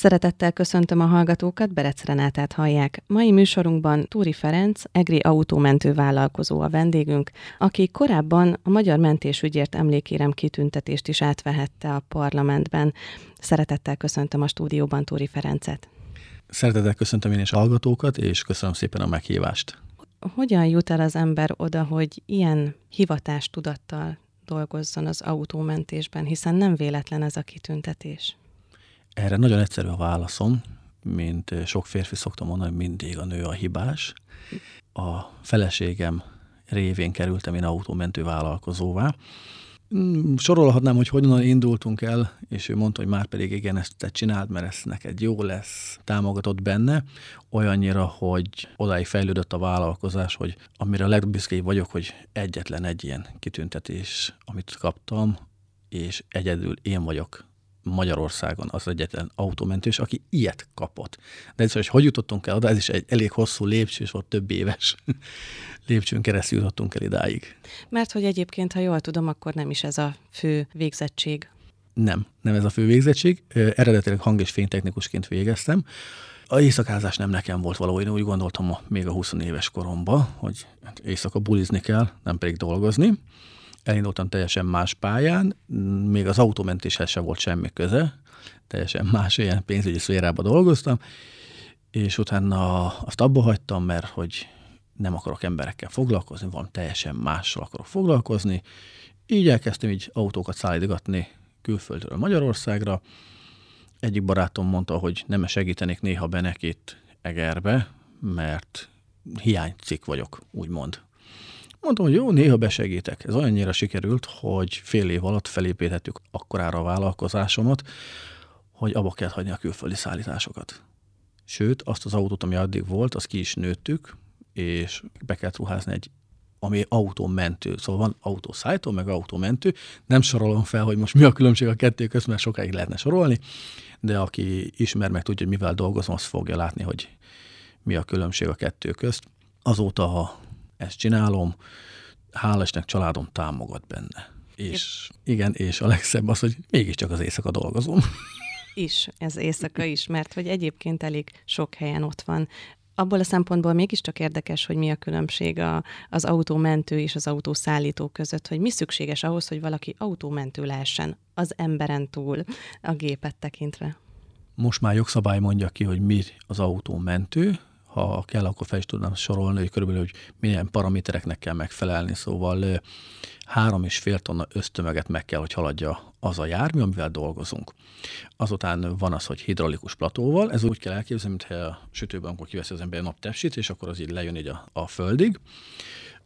Szeretettel köszöntöm a hallgatókat, Berec Renátát hallják. Mai műsorunkban Túri Ferenc, EGRI autómentő vállalkozó a vendégünk, aki korábban a Magyar Mentésügyért emlékérem kitüntetést is átvehette a parlamentben. Szeretettel köszöntöm a stúdióban Túri Ferencet. Szeretettel köszöntöm én is hallgatókat, és köszönöm szépen a meghívást. Hogyan jut el az ember oda, hogy ilyen hivatástudattal dolgozzon az autómentésben, hiszen nem véletlen ez a kitüntetés? Erre nagyon egyszerű a válaszom, mint sok férfi szoktam mondani, mindig a nő a hibás. A feleségem révén kerültem én autómentő vállalkozóvá. Mm, sorolhatnám, hogy hogyan indultunk el, és ő mondta, hogy már pedig igen, ezt te csináld, mert ez neked jó lesz, támogatott benne, olyannyira, hogy odáig fejlődött a vállalkozás, hogy amire a legbüszkébb vagyok, hogy egyetlen egy ilyen kitüntetés, amit kaptam, és egyedül én vagyok Magyarországon az egyetlen autómentős, aki ilyet kapott. De ez, hogy hogy jutottunk el oda, ez is egy elég hosszú lépcső, és volt több éves lépcsőn keresztül jutottunk el idáig. Mert hogy egyébként, ha jól tudom, akkor nem is ez a fő végzettség. Nem, nem ez a fő végzettség. Eredetileg hang- és fénytechnikusként végeztem. A éjszakázás nem nekem volt való. Én úgy gondoltam még a 20 éves koromban, hogy éjszaka bulizni kell, nem pedig dolgozni elindultam teljesen más pályán, még az autómentéshez sem volt semmi köze, teljesen más ilyen pénzügyi szférában dolgoztam, és utána azt abba hagytam, mert hogy nem akarok emberekkel foglalkozni, van teljesen mással akarok foglalkozni. Így elkezdtem így autókat szállítgatni külföldről Magyarországra. Egyik barátom mondta, hogy nem segítenék néha be nekit Egerbe, mert hiánycik vagyok, úgymond. Mondtam, hogy jó, néha besegítek. Ez olyannyira sikerült, hogy fél év alatt felépítettük akkorára a vállalkozásomat, hogy abba kell hagyni a külföldi szállításokat. Sőt, azt az autót, ami addig volt, azt ki is nőttük, és be kellett ruházni egy ami autómentő. Szóval van autószállító, meg autómentő. Nem sorolom fel, hogy most mi a különbség a kettő között, mert sokáig lehetne sorolni, de aki ismer, meg tudja, hogy mivel dolgozom, az fogja látni, hogy mi a különbség a kettő közt. Azóta ezt csinálom, hál' Istennek családom támogat benne. És igen, és a legszebb az, hogy mégiscsak az éjszaka dolgozom. Is, ez éjszaka is, mert hogy egyébként elég sok helyen ott van. Abból a szempontból mégiscsak érdekes, hogy mi a különbség a, az autómentő és az autószállító között, hogy mi szükséges ahhoz, hogy valaki autómentő lehessen az emberen túl a gépet tekintve. Most már jogszabály mondja ki, hogy mi az autómentő, ha kell, akkor fel is tudnám sorolni, hogy körülbelül, hogy milyen paramétereknek kell megfelelni, szóval három és fél tonna ösztömeget meg kell, hogy haladja az a jármű, amivel dolgozunk. Azután van az, hogy hidraulikus platóval, ez úgy kell elképzelni, mintha a sütőben, amikor kiveszi az ember a naptepsit, és akkor az így lejön így a, a földig.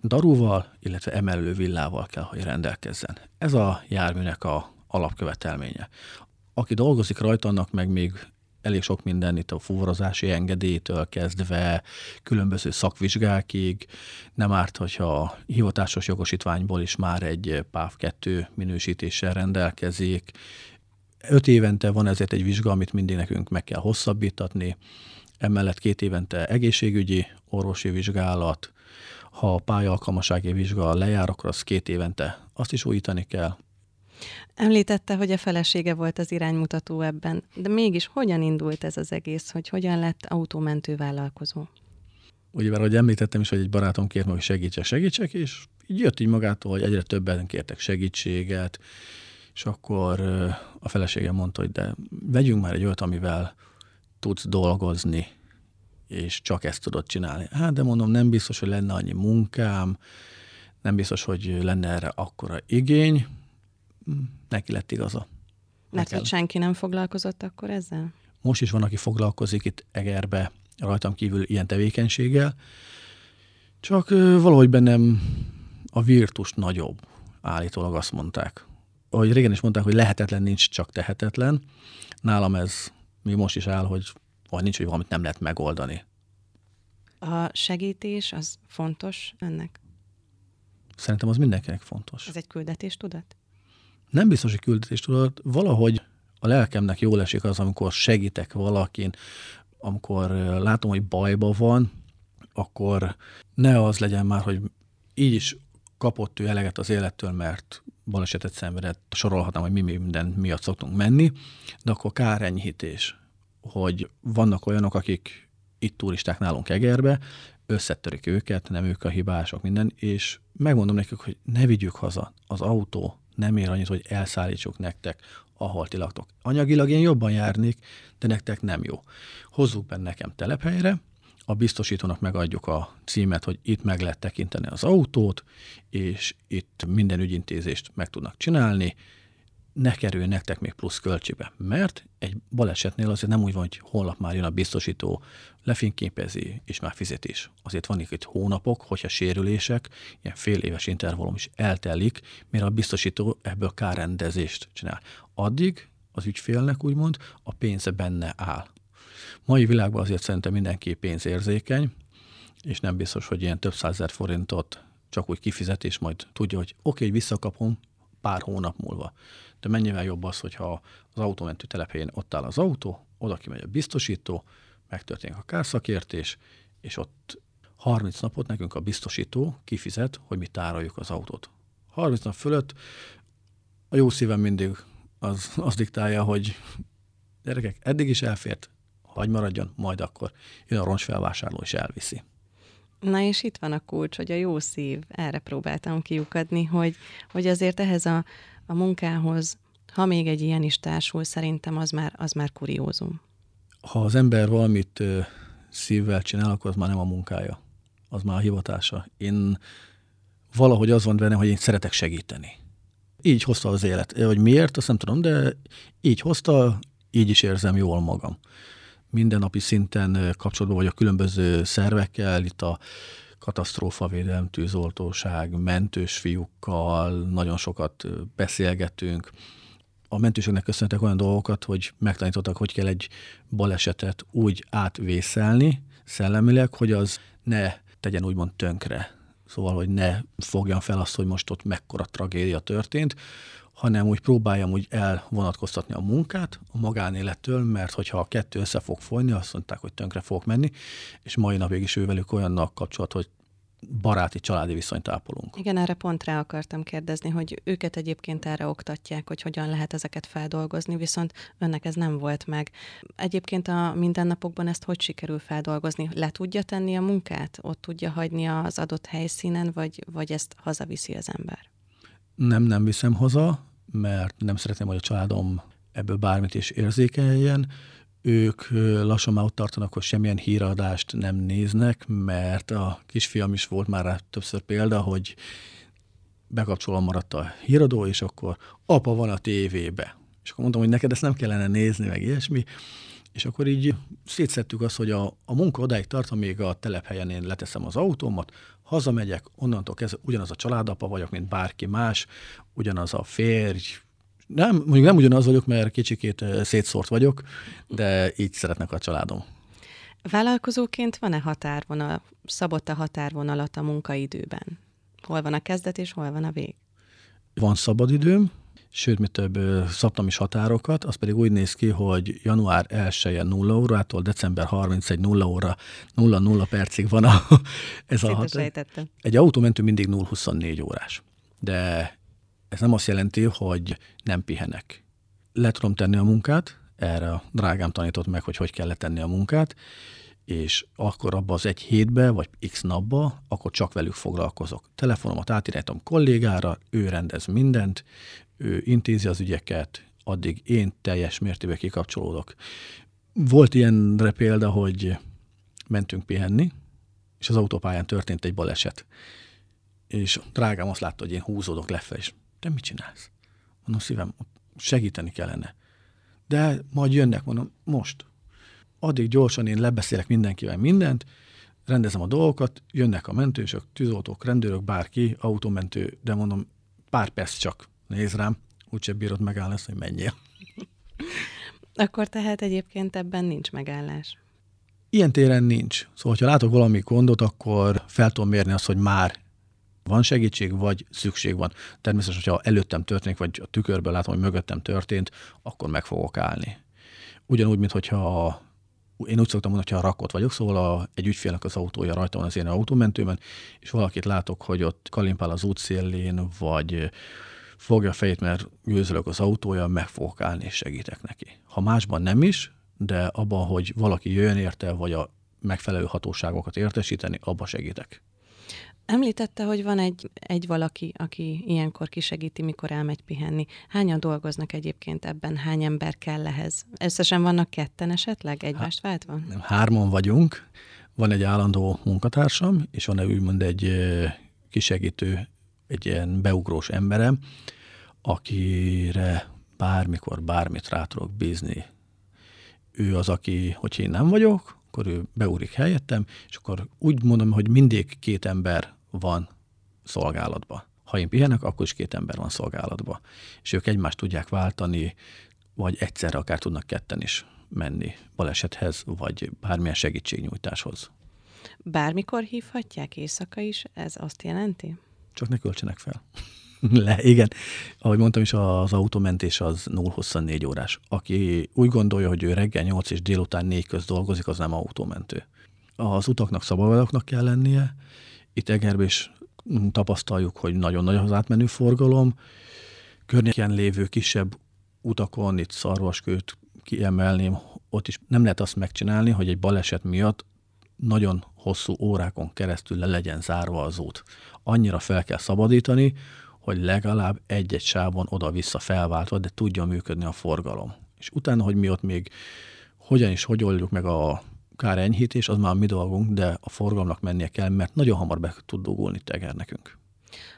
Darúval, illetve emelő villával kell, hogy rendelkezzen. Ez a járműnek a alapkövetelménye. Aki dolgozik rajta, annak meg még elég sok minden, itt a fuvarozási engedélytől kezdve különböző szakvizsgákig. Nem árt, hogyha hivatásos jogosítványból is már egy PÁV 2 minősítéssel rendelkezik. Öt évente van ezért egy vizsga, amit mindig nekünk meg kell hosszabbítatni. Emellett két évente egészségügyi, orvosi vizsgálat, ha a pályalkalmasági vizsga lejár, akkor az két évente azt is újítani kell. Említette, hogy a felesége volt az iránymutató ebben, de mégis hogyan indult ez az egész, hogy hogyan lett autómentő vállalkozó? Ugye, mert ahogy említettem is, hogy egy barátom kért meg, hogy segítsek, segítsek, és így jött így magától, hogy egyre többen kértek segítséget, és akkor a feleségem mondta, hogy de vegyünk már egy olyat, amivel tudsz dolgozni, és csak ezt tudod csinálni. Hát, de mondom, nem biztos, hogy lenne annyi munkám, nem biztos, hogy lenne erre akkora igény, neki lett igaza. Mert hogy senki nem foglalkozott akkor ezzel? Most is van, aki foglalkozik itt Egerbe, rajtam kívül ilyen tevékenységgel, csak valahogy bennem a virtus nagyobb, állítólag azt mondták. Ahogy régen is mondták, hogy lehetetlen nincs, csak tehetetlen. Nálam ez mi most is áll, hogy vagy nincs, hogy valamit nem lehet megoldani. A segítés az fontos ennek? Szerintem az mindenkinek fontos. Ez egy küldetés tudat? Nem biztos, hogy küldetés tudod, valahogy a lelkemnek jól esik az, amikor segítek valakin, amikor látom, hogy bajba van, akkor ne az legyen már, hogy így is kapott ő eleget az élettől, mert balesetet szenvedett, sorolhatnám, hogy mi minden miatt szoktunk menni, de akkor kárenyhítés, hogy vannak olyanok, akik itt turisták nálunk Egerbe, összetörik őket, nem ők a hibások, minden, és megmondom nekik, hogy ne vigyük haza. Az autó nem ér annyit, hogy elszállítsuk nektek, ahol ti laktok. Anyagilag én jobban járnék, de nektek nem jó. Hozzuk benne nekem telephelyre, a biztosítónak megadjuk a címet, hogy itt meg lehet tekinteni az autót, és itt minden ügyintézést meg tudnak csinálni, ne kerüljön nektek még plusz költségbe, mert egy balesetnél azért nem úgy van, hogy holnap már jön a biztosító, lefényképezi, és már fizet is. Azért van itt hónapok, hogyha sérülések, ilyen fél éves intervallum is eltelik, mire a biztosító ebből kárrendezést csinál. Addig az ügyfélnek úgymond a pénze benne áll. Mai világban azért szerintem mindenki pénzérzékeny, és nem biztos, hogy ilyen több százezer forintot csak úgy kifizet, és majd tudja, hogy oké, okay, visszakapom pár hónap múlva. De mennyivel jobb az, hogyha az autómentő telephelyén ott áll az autó, oda kimegy a biztosító, megtörténik a kárszakértés, és ott 30 napot nekünk a biztosító kifizet, hogy mi tároljuk az autót. 30 nap fölött a jó szívem mindig az, az diktálja, hogy gyerekek, eddig is elfért, hagy maradjon, majd akkor jön a roncsfelvásárló és elviszi. Na és itt van a kulcs, hogy a jó szív, erre próbáltam kiukadni, hogy, hogy azért ehhez a, a munkához, ha még egy ilyen is társul, szerintem az már, az már kuriózum. Ha az ember valamit ö, szívvel csinál, akkor az már nem a munkája, az már a hivatása. Én valahogy az van benne, hogy én szeretek segíteni. Így hozta az élet. Hogy miért, azt nem tudom, de így hozta, így is érzem jól magam mindennapi szinten kapcsolatban vagyok különböző szervekkel, itt a katasztrófavédelem, tűzoltóság, mentős fiúkkal, nagyon sokat beszélgetünk. A mentőségnek köszönhetek olyan dolgokat, hogy megtanítottak, hogy kell egy balesetet úgy átvészelni szellemileg, hogy az ne tegyen úgymond tönkre. Szóval, hogy ne fogjan fel azt, hogy most ott mekkora tragédia történt, hanem úgy próbáljam úgy elvonatkoztatni a munkát a magánélettől, mert hogyha a kettő össze fog folyni, azt mondták, hogy tönkre fogok menni, és mai napig is ővelük olyannak kapcsolat, hogy baráti, családi viszonyt ápolunk. Igen, erre pont rá akartam kérdezni, hogy őket egyébként erre oktatják, hogy hogyan lehet ezeket feldolgozni, viszont önnek ez nem volt meg. Egyébként a mindennapokban ezt hogy sikerül feldolgozni? Le tudja tenni a munkát? Ott tudja hagyni az adott helyszínen, vagy, vagy ezt hazaviszi az ember? nem, nem viszem haza, mert nem szeretném, hogy a családom ebből bármit is érzékeljen. Ők lassan már ott tartanak, hogy semmilyen híradást nem néznek, mert a kisfiam is volt már rá többször példa, hogy bekapcsolva maradt a híradó, és akkor apa van a tévébe. És akkor mondtam, hogy neked ezt nem kellene nézni, meg ilyesmi. És akkor így szétszettük azt, hogy a, a munka odáig tart, amíg a telephelyen én leteszem az autómat, hazamegyek, onnantól kezdve ugyanaz a családapa vagyok, mint bárki más, ugyanaz a férj, nem, mondjuk nem ugyanaz vagyok, mert kicsikét szétszórt vagyok, de így szeretnek a családom. Vállalkozóként van-e határvonal, szabott a határvonalat a munkaidőben? Hol van a kezdet és hol van a vég? Van szabadidőm, sőt, mi több szabtam is határokat, az pedig úgy néz ki, hogy január 1-e 0 órától december 31 0 óra 0 0 percig van a, ez a határ. Egy autómentő mindig 0-24 órás, de ez nem azt jelenti, hogy nem pihenek. Le tudom tenni a munkát, erre a drágám tanított meg, hogy hogy kell letenni a munkát, és akkor abban az egy hétbe, vagy x napba, akkor csak velük foglalkozok. Telefonomat átirányítom kollégára, ő rendez mindent, ő intézi az ügyeket, addig én teljes mértékben kikapcsolódok. Volt ilyenre példa, hogy mentünk pihenni, és az autópályán történt egy baleset. És drágám azt látta, hogy én húzódok lefelé, és te mit csinálsz? Mondom, szívem, segíteni kellene. De majd jönnek, mondom, most. Addig gyorsan én lebeszélek mindenkivel mindent, rendezem a dolgokat, jönnek a mentősök, tűzoltók, rendőrök, bárki, autómentő, de mondom, pár perc csak, néz rám, úgyse bírod megállni hogy menjél. Akkor tehát egyébként ebben nincs megállás. Ilyen téren nincs. Szóval, ha látok valami gondot, akkor fel tudom mérni azt, hogy már van segítség, vagy szükség van. Természetesen, hogyha előttem történik, vagy a tükörből látom, hogy mögöttem történt, akkor meg fogok állni. Ugyanúgy, mint hogyha a, én úgy szoktam mondani, hogyha rakott vagyok, szóval a, egy ügyfélnek az autója rajta van az én autómentőben, és valakit látok, hogy ott kalimpál az útszélén, vagy fogja a fejét, mert győzölök az autója, meg fogok állni és segítek neki. Ha másban nem is, de abban, hogy valaki jöjjön érte, vagy a megfelelő hatóságokat értesíteni, abba segítek. Említette, hogy van egy, egy valaki, aki ilyenkor kisegíti, mikor elmegy pihenni. Hányan dolgoznak egyébként ebben? Hány ember kell ehhez? Összesen vannak ketten esetleg egymást váltva? Hárman vagyunk. Van egy állandó munkatársam, és van úgymond egy kisegítő, egy ilyen beugrós emberem, akire bármikor bármit rá tudok bízni. Ő az, aki, hogy én nem vagyok, akkor ő beúrik helyettem, és akkor úgy mondom, hogy mindig két ember van szolgálatba. Ha én pihenek, akkor is két ember van szolgálatba. És ők egymást tudják váltani, vagy egyszerre akár tudnak ketten is menni balesethez, vagy bármilyen segítségnyújtáshoz. Bármikor hívhatják éjszaka is, ez azt jelenti? Csak ne költsenek fel. Le, igen. Ahogy mondtam is, az autómentés az 0-24 órás. Aki úgy gondolja, hogy ő reggel 8 és délután 4 köz dolgozik, az nem autómentő. Az utaknak szabadoknak kell lennie. Itt Egerben is tapasztaljuk, hogy nagyon nagy az átmenő forgalom. Környéken lévő kisebb utakon, itt Szarvaskőt kiemelném, ott is nem lehet azt megcsinálni, hogy egy baleset miatt nagyon hosszú órákon keresztül le legyen zárva az út. Annyira fel kell szabadítani, hogy legalább egy-egy sávon oda-vissza felváltva, de tudjon működni a forgalom. És utána, hogy mi ott még hogyan is, hogy oldjuk meg a kár enyhítés, az már a mi dolgunk, de a forgalomnak mennie kell, mert nagyon hamar be tud dugulni teger nekünk.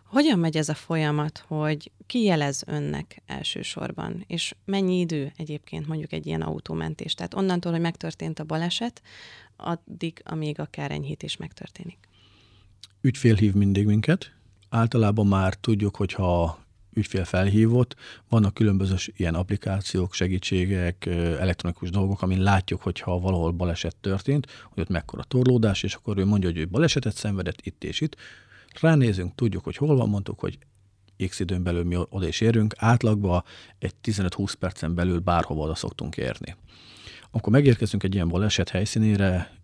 Hogyan megy ez a folyamat, hogy ki jelez önnek elsősorban, és mennyi idő egyébként mondjuk egy ilyen autómentés? Tehát onnantól, hogy megtörtént a baleset, addig, amíg a kárenyhítés megtörténik. Ügyfél hív mindig minket. Általában már tudjuk, hogyha ügyfél felhívott, vannak különböző ilyen applikációk, segítségek, elektronikus dolgok, amin látjuk, hogyha valahol baleset történt, hogy ott mekkora torlódás, és akkor ő mondja, hogy ő balesetet szenvedett itt és itt. Ránézünk, tudjuk, hogy hol van, mondtuk, hogy x időn belül mi oda is érünk, átlagban egy 15-20 percen belül bárhova oda szoktunk érni. Amikor megérkezünk egy ilyen baleset helyszínére,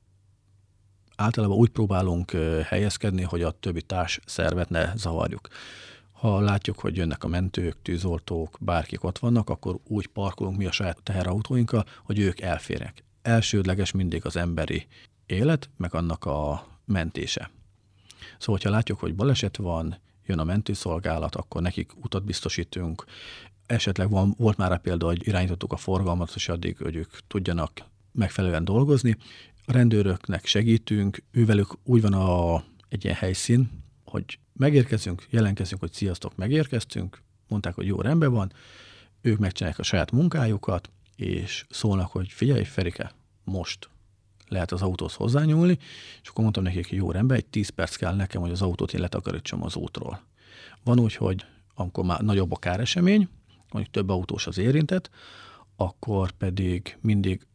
általában úgy próbálunk helyezkedni, hogy a többi társ szervet ne zavarjuk. Ha látjuk, hogy jönnek a mentők, tűzoltók, bárkik ott vannak, akkor úgy parkolunk mi a saját teherautóinkkal, hogy ők elférnek. Elsődleges mindig az emberi élet, meg annak a mentése. Szóval, ha látjuk, hogy baleset van, jön a mentőszolgálat, akkor nekik utat biztosítunk, esetleg van, volt már példa, hogy irányítottuk a forgalmat, és addig, hogy ők tudjanak megfelelően dolgozni. A rendőröknek segítünk, ővelük úgy van a, egy ilyen helyszín, hogy megérkezünk, jelentkezünk, hogy sziasztok, megérkeztünk, mondták, hogy jó, rendben van, ők megcsinálják a saját munkájukat, és szólnak, hogy figyelj, Ferike, most lehet az autóhoz hozzányúlni, és akkor mondtam nekik, hogy jó, rendben, egy 10 perc kell nekem, hogy az autót én letakarítsam az útról. Van úgy, hogy amikor már nagyobb a káresemény, mondjuk több autós az érintett, akkor pedig mindig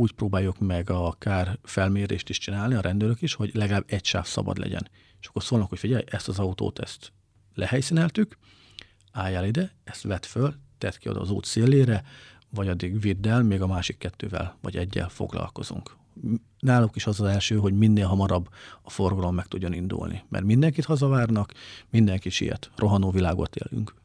úgy próbáljuk meg a kár felmérést is csinálni, a rendőrök is, hogy legalább egy sáv szabad legyen. És akkor szólnak, hogy figyelj, ezt az autót, ezt lehelyszíneltük, álljál ide, ezt vedd föl, tedd ki oda az út szélére, vagy addig vidd el, még a másik kettővel, vagy egyel foglalkozunk. Náluk is az az első, hogy minél hamarabb a forgalom meg tudjon indulni. Mert mindenkit hazavárnak, mindenki siet. Rohanó világot élünk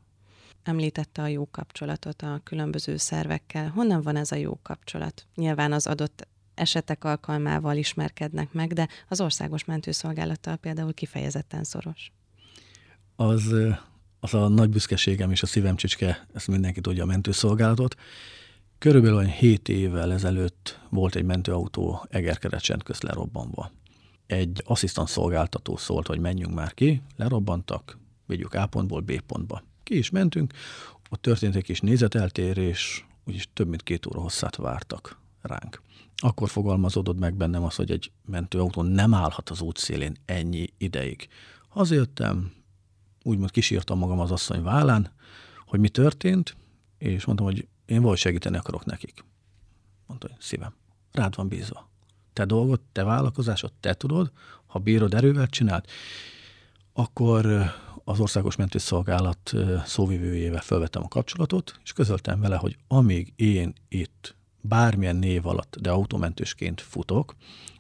említette a jó kapcsolatot a különböző szervekkel. Honnan van ez a jó kapcsolat? Nyilván az adott esetek alkalmával ismerkednek meg, de az országos mentőszolgálattal például kifejezetten szoros. Az, az a nagy büszkeségem és a szívem csicske, ezt mindenki tudja a mentőszolgálatot. Körülbelül olyan 7 évvel ezelőtt volt egy mentőautó Egerkerecsen közt lerobbanva. Egy asszisztans szolgáltató szólt, hogy menjünk már ki, lerobbantak, vigyük A pontból B pontba. Ki is mentünk, ott történt egy kis nézeteltérés, úgyis több mint két óra hosszát vártak ránk. Akkor fogalmazódott meg bennem az, hogy egy mentőautó nem állhat az útszélén ennyi ideig. Hazajöttem, úgymond kísírtam magam az asszony vállán, hogy mi történt, és mondtam, hogy én valahogy segíteni akarok nekik. Mondta, hogy szívem, rád van bízva. Te dolgod, te vállalkozásod, te tudod, ha bírod erővel csinált, akkor az Országos Mentőszolgálat szóvivőjével felvettem a kapcsolatot, és közöltem vele, hogy amíg én itt bármilyen név alatt, de autómentősként futok,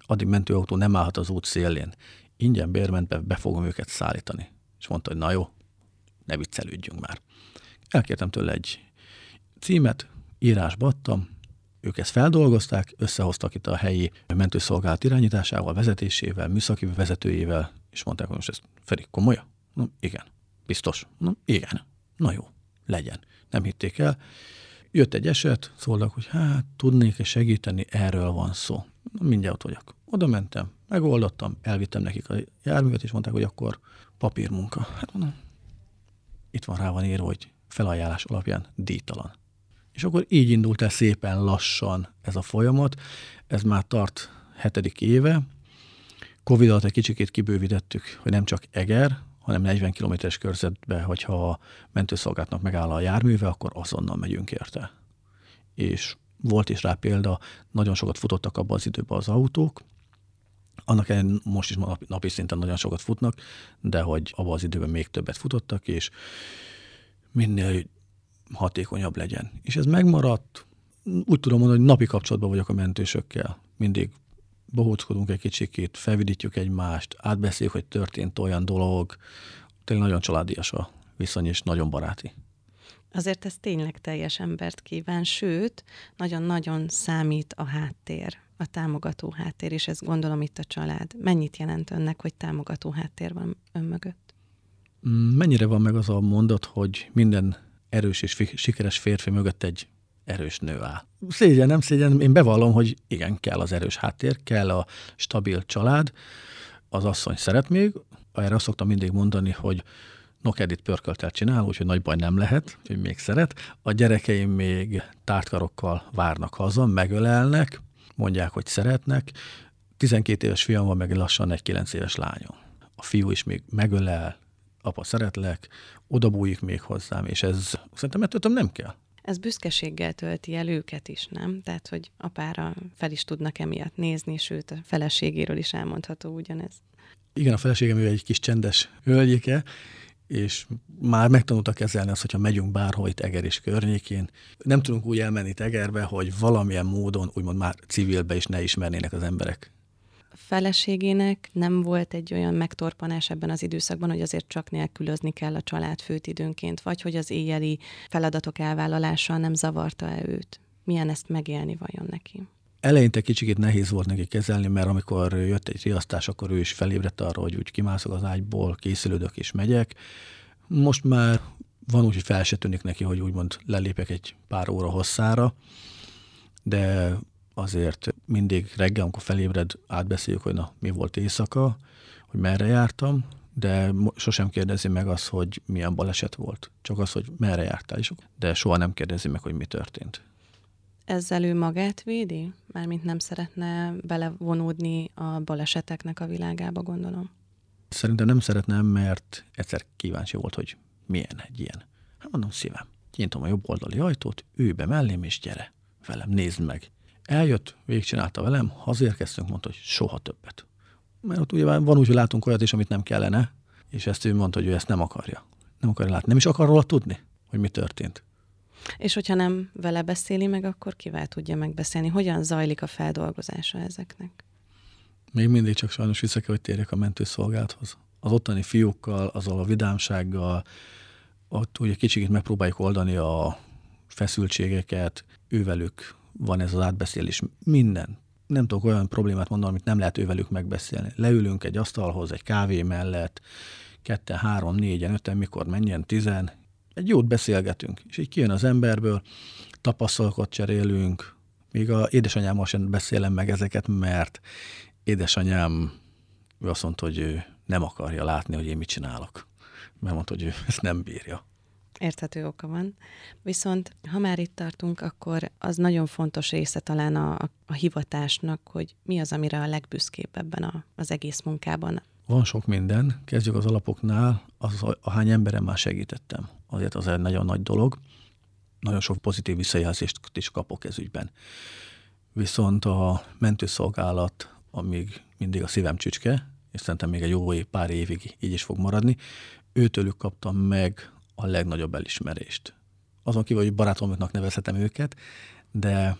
addig mentőautó nem állhat az út szélén. Ingyen bérmentve be fogom őket szállítani. És mondta, hogy na jó, ne viccelődjünk már. Elkértem tőle egy címet, írásba adtam, ők ezt feldolgozták, összehoztak itt a helyi mentőszolgálat irányításával, vezetésével, műszaki vezetőjével, és mondták, hogy most ez Feri, komolyan? Na, igen. Biztos? Na, igen. Na jó, legyen. Nem hitték el. Jött egy eset, szóltak, hogy hát tudnék-e segíteni, erről van szó. Mindjárt vagyok. Oda mentem, megoldottam, elvittem nekik a járművet, és mondták, hogy akkor papírmunka. Hát mondom, itt van rá van írva, hogy felajánlás alapján díjtalan. És akkor így indult el szépen lassan ez a folyamat. Ez már tart hetedik éve. Covid alatt egy kicsikét kibővítettük, hogy nem csak Eger, hanem 40 kilométeres körzetbe, hogyha a mentőszolgálatnak megáll a járműve, akkor azonnal megyünk érte. És volt is rá példa, nagyon sokat futottak abban az időben az autók, annak ellen most is napi szinten nagyon sokat futnak, de hogy abban az időben még többet futottak, és minél hatékonyabb legyen. És ez megmaradt, úgy tudom mondani, hogy napi kapcsolatban vagyok a mentősökkel. Mindig bohóckodunk egy kicsikét, felvidítjük egymást, átbeszéljük, hogy történt olyan dolog. Tényleg nagyon családias a viszony, és nagyon baráti. Azért ez tényleg teljes embert kíván, sőt, nagyon-nagyon számít a háttér, a támogató háttér, és ez gondolom itt a család. Mennyit jelent önnek, hogy támogató háttér van ön mögött? Mennyire van meg az a mondat, hogy minden erős és sikeres férfi mögött egy erős nő áll. Szégyen, nem szégyen, én bevallom, hogy igen, kell az erős háttér, kell a stabil család, az asszony szeret még, erre azt szoktam mindig mondani, hogy Nokedit pörköltel csinál, úgyhogy nagy baj nem lehet, úgyhogy még szeret. A gyerekeim még tártkarokkal várnak haza, megölelnek, mondják, hogy szeretnek. 12 éves fiam van, meg lassan egy 9 éves lányom. A fiú is még megölel, apa szeretlek, oda bújik még hozzám, és ez szerintem ettől nem kell. Ez büszkeséggel tölti el őket is, nem? Tehát, hogy apára fel is tudnak emiatt nézni, sőt a feleségéről is elmondható ugyanez. Igen, a feleségem ő egy kis csendes hölgyike, és már megtanulta kezelni azt, hogyha megyünk bárhol itt Eger és környékén. Nem tudunk úgy elmenni Egerbe, hogy valamilyen módon úgymond már civilbe is ne ismernének az emberek feleségének nem volt egy olyan megtorpanás ebben az időszakban, hogy azért csak nélkülözni kell a család főt időnként, vagy hogy az éjjeli feladatok elvállalása nem zavarta-e őt? Milyen ezt megélni vajon neki? Eleinte kicsit nehéz volt neki kezelni, mert amikor jött egy riasztás, akkor ő is felébredt arra, hogy úgy kimászok az ágyból, készülődök és megyek. Most már van úgy, hogy fel se tűnik neki, hogy úgymond lelépek egy pár óra hosszára, de azért mindig reggel, amikor felébred, átbeszéljük, hogy na, mi volt éjszaka, hogy merre jártam, de sosem kérdezi meg azt, hogy milyen baleset volt. Csak az, hogy merre jártál is, de soha nem kérdezi meg, hogy mi történt. Ezzel ő magát védi? Mármint nem szeretne belevonódni a baleseteknek a világába, gondolom. Szerintem nem szeretne, mert egyszer kíváncsi volt, hogy milyen egy ilyen. Hát mondom, szívem, kinyitom a jobb oldali ajtót, ülj be mellém, és gyere velem, nézd meg. Eljött, végigcsinálta velem, hazérkeztünk, mondta, hogy soha többet. Mert ott ugye van úgy, hogy látunk olyat is, amit nem kellene, és ezt ő mondta, hogy ő ezt nem akarja. Nem akarja látni. Nem is akar róla tudni, hogy mi történt. És hogyha nem vele beszéli meg, akkor kivel tudja megbeszélni? Hogyan zajlik a feldolgozása ezeknek? Még mindig csak sajnos vissza kell, hogy térjek a mentőszolgálathoz. Az ottani fiúkkal, azzal a vidámsággal, ott ugye kicsit megpróbáljuk oldani a feszültségeket, ővelük van ez az átbeszélés. Minden. Nem tudok olyan problémát mondani, amit nem lehet ővelük megbeszélni. Leülünk egy asztalhoz, egy kávé mellett, ketten, három, négyen, öten, mikor menjen, tizen, egy jót beszélgetünk, és így kijön az emberből, tapasztalatokat cserélünk, még a édesanyámmal sem beszélem meg ezeket, mert édesanyám ő azt mondta, hogy ő nem akarja látni, hogy én mit csinálok. Mert mondta, hogy ő ezt nem bírja. Érthető oka van. Viszont ha már itt tartunk, akkor az nagyon fontos része talán a, a, hivatásnak, hogy mi az, amire a legbüszkébb ebben a, az egész munkában. Van sok minden. Kezdjük az alapoknál. Az, ahány emberem már segítettem. Azért az egy nagyon nagy dolog. Nagyon sok pozitív visszajelzést is kapok ez ügyben. Viszont a mentőszolgálat, amíg mindig a szívem csücske, és szerintem még egy jó pár évig így is fog maradni, őtőlük kaptam meg a legnagyobb elismerést. Azon kívül, hogy barátomoknak nevezhetem őket, de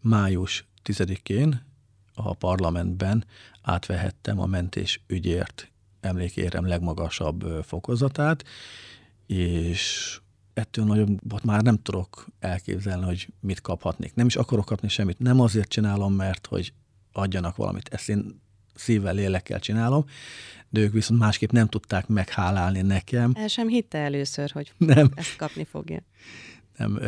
május 10-én a parlamentben átvehettem a mentés ügyért emlékérem legmagasabb fokozatát, és ettől nagyobbat már nem tudok elképzelni, hogy mit kaphatnék. Nem is akarok kapni semmit. Nem azért csinálom, mert hogy adjanak valamit. Ezt én szívvel, lélekkel csinálom, de ők viszont másképp nem tudták meghálálni nekem. El sem hitte először, hogy nem. ezt kapni fogja. Nem,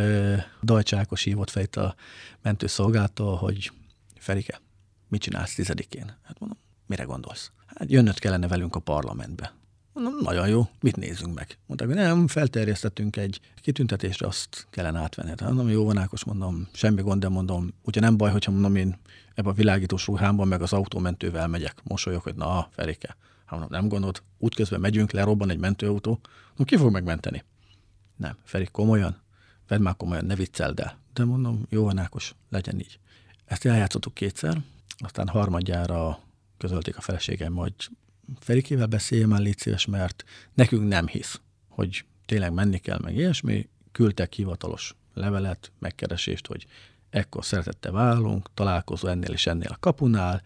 Dajcsákos hívott fel itt a mentőszolgáltól, hogy Ferike, mit csinálsz tizedikén? Hát mondom, mire gondolsz? Hát jönnöd kellene velünk a parlamentbe. Mondom, nagyon jó, mit nézzünk meg? Mondták, hogy nem, felterjesztettünk egy kitüntetésre, azt kellene átvenni. Hát mondom, jó van, Ákos, mondom, semmi gond, de mondom, ugye nem baj, hogyha mondom, én ebbe a világítós ruhámban meg az autómentővel megyek. Mosolyok, hogy na, Ferike, hát mondom, nem gondolod, útközben megyünk, lerobban egy mentőautó, mondom, ki fog megmenteni? Nem, Ferik, komolyan? Vedd már komolyan, ne vicceld el. De mondom, jó van, Ákos, legyen így. Ezt eljátszottuk kétszer, aztán harmadjára közölték a feleségem, hogy Ferikével beszéljem már, légy szíves, mert nekünk nem hisz, hogy tényleg menni kell, meg ilyesmi. Küldtek hivatalos levelet, megkeresést, hogy ekkor szeretette válunk, találkozó ennél és ennél a kapunál,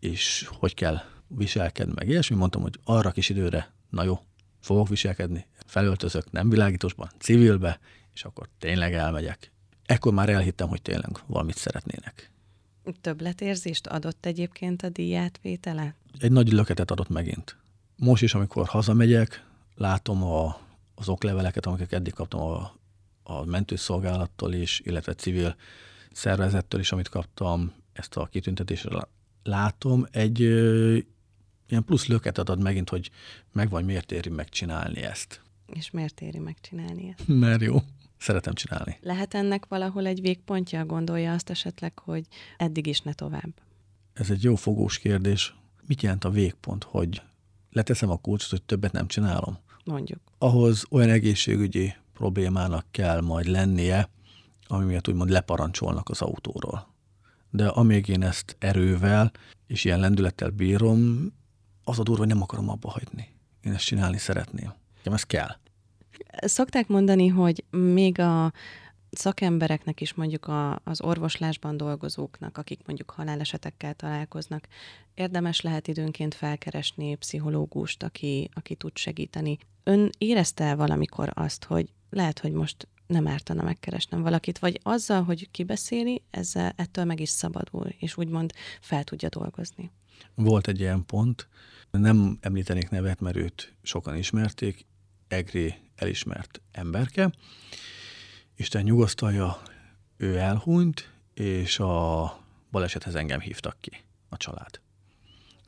és hogy kell viselkedni, meg ilyesmi. Mondtam, hogy arra kis időre, na jó, fogok viselkedni, felöltözök, nem világítosban, civilbe, és akkor tényleg elmegyek. Ekkor már elhittem, hogy tényleg valamit szeretnének. Többletérzést adott egyébként a díjátvétele? Egy nagy löketet adott megint. Most is, amikor hazamegyek, látom a, az okleveleket, amiket eddig kaptam a, a mentőszolgálattól is, illetve civil szervezettől is, amit kaptam, ezt a kitüntetésre látom, egy ilyen plusz löketet ad megint, hogy meg vagy miért éri megcsinálni ezt. És miért éri megcsinálni ezt? Mert jó szeretem csinálni. Lehet ennek valahol egy végpontja, gondolja azt esetleg, hogy eddig is ne tovább? Ez egy jó fogós kérdés. Mit jelent a végpont, hogy leteszem a kulcsot, hogy többet nem csinálom? Mondjuk. Ahhoz olyan egészségügyi problémának kell majd lennie, ami miatt úgymond leparancsolnak az autóról. De amíg én ezt erővel és ilyen lendülettel bírom, az a durva, hogy nem akarom abba hagyni. Én ezt csinálni szeretném. Nekem ez kell. Szokták mondani, hogy még a szakembereknek is mondjuk a, az orvoslásban dolgozóknak, akik mondjuk halálesetekkel találkoznak, érdemes lehet időnként felkeresni pszichológust, aki, aki tud segíteni. Ön érezte el valamikor azt, hogy lehet, hogy most nem ártana megkeresnem valakit, vagy azzal, hogy kibeszéli, ezzel ettől meg is szabadul, és úgymond fel tudja dolgozni. Volt egy ilyen pont, nem említenék nevet, mert őt sokan ismerték, Egri elismert emberke. Isten nyugosztalja, ő elhunyt, és a balesethez engem hívtak ki, a család.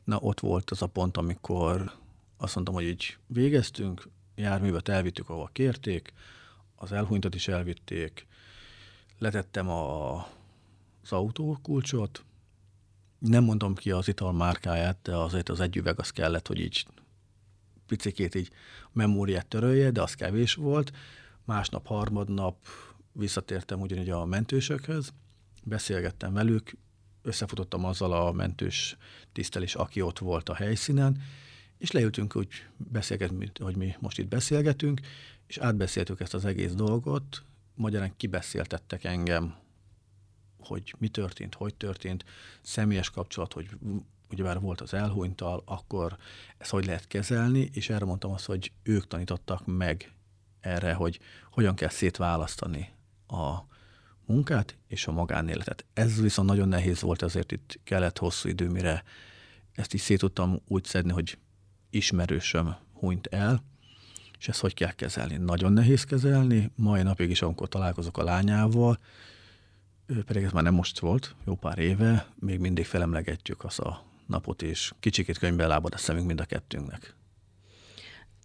Na, ott volt az a pont, amikor azt mondtam, hogy így végeztünk, járművet elvittük, ahova kérték, az elhunytat is elvitték, letettem a, az autókulcsot, nem mondom ki az ital márkáját, de azért az egy üveg az kellett, hogy így picikét így memóriát törölje, de az kevés volt. Másnap, harmadnap visszatértem ugyanígy a mentősökhöz, beszélgettem velük, összefutottam azzal a mentős tisztelés, aki ott volt a helyszínen, és leültünk úgy beszélgetni, hogy mi most itt beszélgetünk, és átbeszéltük ezt az egész dolgot, magyarán kibeszéltettek engem, hogy mi történt, hogy történt, személyes kapcsolat, hogy ugyebár volt az elhunytal, akkor ezt hogy lehet kezelni, és erre mondtam azt, hogy ők tanítottak meg erre, hogy hogyan kell szétválasztani a munkát és a magánéletet. Ez viszont nagyon nehéz volt, ezért itt kellett hosszú idő, mire ezt is szét tudtam úgy szedni, hogy ismerősöm hunyt el, és ezt hogy kell kezelni. Nagyon nehéz kezelni, mai napig is, amikor találkozok a lányával, pedig ez már nem most volt, jó pár éve, még mindig felemlegetjük azt a napot, és kicsikét könyvbe lábad a szemünk mind a kettőnknek.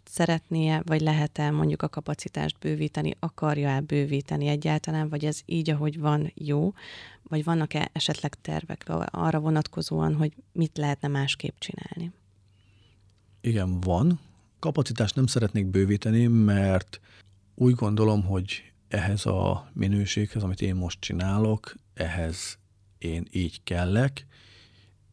Szeretnie, vagy lehet-e mondjuk a kapacitást bővíteni, akarja-e bővíteni egyáltalán, vagy ez így, ahogy van, jó, vagy vannak-e esetleg tervek arra vonatkozóan, hogy mit lehetne másképp csinálni? Igen, van. Kapacitást nem szeretnék bővíteni, mert úgy gondolom, hogy ehhez a minőséghez, amit én most csinálok, ehhez én így kellek,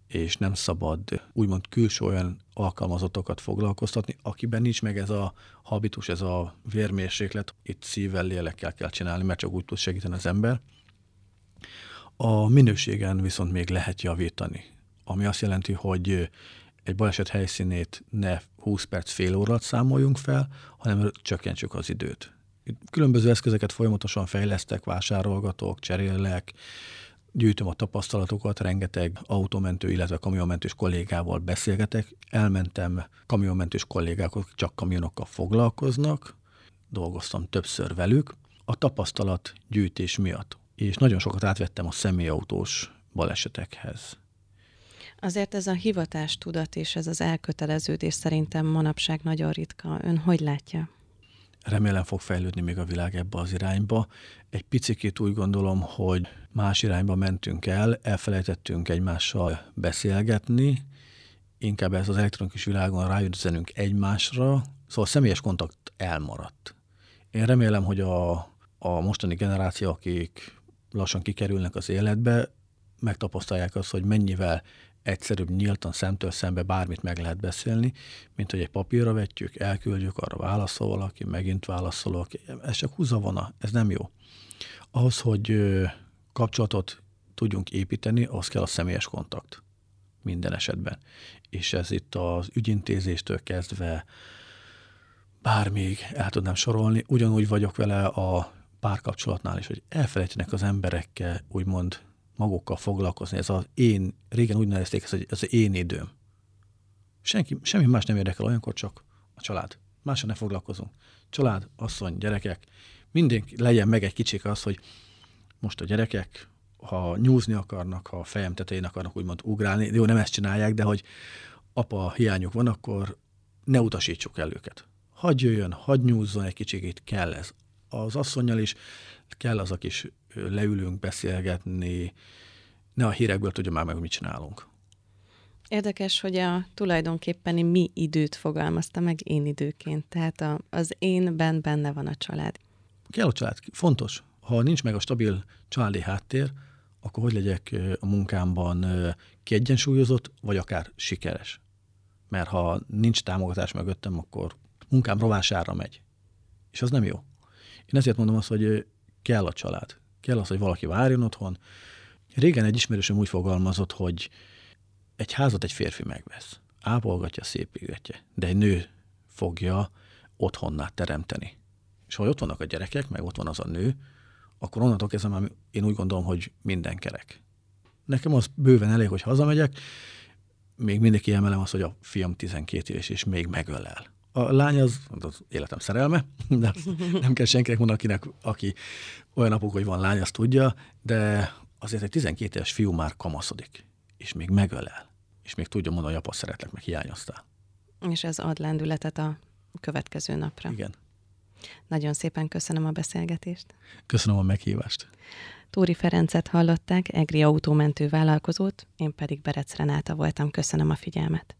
és nem szabad úgymond külső olyan alkalmazottokat foglalkoztatni, akiben nincs meg ez a habitus, ez a vérmérséklet, itt szívvel, lélekkel kell csinálni, mert csak úgy tud segíteni az ember. A minőségen viszont még lehet javítani, ami azt jelenti, hogy egy baleset helyszínét ne 20 perc, fél órát számoljunk fel, hanem csökkentsük az időt. Különböző eszközeket folyamatosan fejlesztek, vásárolgatok, cserélek, gyűjtöm a tapasztalatokat, rengeteg autómentő, illetve kamionmentős kollégával beszélgetek. Elmentem kamionmentős kollégákat, csak kamionokkal foglalkoznak, dolgoztam többször velük. A tapasztalat gyűjtés miatt, és nagyon sokat átvettem a személyautós balesetekhez. Azért ez a hivatás tudat és ez az elköteleződés szerintem manapság nagyon ritka. Ön hogy látja? Remélem fog fejlődni még a világ ebbe az irányba. Egy picikét úgy gondolom, hogy más irányba mentünk el, elfelejtettünk egymással beszélgetni, inkább ez az elektronikus világon ráüzenünk egymásra, szóval a személyes kontakt elmaradt. Én remélem, hogy a, a mostani generáció, akik lassan kikerülnek az életbe, megtapasztalják azt, hogy mennyivel egyszerűbb nyíltan szemtől szembe bármit meg lehet beszélni, mint hogy egy papírra vetjük, elküldjük, arra válaszol valaki, megint válaszol valaki. Ez csak húzavona, ez nem jó. Ahhoz, hogy kapcsolatot tudjunk építeni, az kell a személyes kontakt minden esetben. És ez itt az ügyintézéstől kezdve bármíg el tudnám sorolni, ugyanúgy vagyok vele a párkapcsolatnál is, hogy elfelejtenek az emberekkel úgymond magukkal foglalkozni. Ez az én, régen úgy nevezték hogy ez az én időm. Senki, semmi más nem érdekel olyankor, csak a család. Mással ne foglalkozunk. Család, asszony, gyerekek, mindenki legyen meg egy kicsik az, hogy most a gyerekek, ha nyúzni akarnak, ha a fejem tetején akarnak úgymond ugrálni, jó, nem ezt csinálják, de hogy apa hiányuk van, akkor ne utasítsuk el őket. Hagy jöjjön, hagy nyúzzon egy kicsit, kell ez. Az asszonyjal is kell az a kis leülünk beszélgetni, ne a hírekből tudja már meg, hogy mit csinálunk. Érdekes, hogy a tulajdonképpen mi időt fogalmazta meg én időként. Tehát a, az énben benne van a család. Kell a család, fontos. Ha nincs meg a stabil családi háttér, akkor hogy legyek a munkámban kiegyensúlyozott, vagy akár sikeres. Mert ha nincs támogatás mögöttem, akkor munkám rovására megy. És az nem jó. Én ezért mondom azt, hogy kell a család. Kell az, hogy valaki várjon otthon. Régen egy ismerősöm úgy fogalmazott, hogy egy házat egy férfi megvesz. Ápolgatja, szépítetje, de egy nő fogja otthonná teremteni. És ha ott vannak a gyerekek, meg ott van az a nő, akkor onnantól kezdve már én úgy gondolom, hogy minden kerek. Nekem az bőven elég, hogy hazamegyek, még mindig kiemelem azt, hogy a fiam 12 éves, és még megölel. A lány az, az életem szerelme, de nem kell senkinek mondani, akinek, aki olyan napok, hogy van lány, azt tudja, de azért egy 12 éves fiú már kamaszodik, és még megölel, és még tudja mondani, hogy apa szeretlek, meg hiányoztál. És ez ad lendületet a következő napra. Igen. Nagyon szépen köszönöm a beszélgetést. Köszönöm a meghívást. Tóri Ferencet hallották, Egri autómentő vállalkozót, én pedig Berec Renáta voltam. Köszönöm a figyelmet.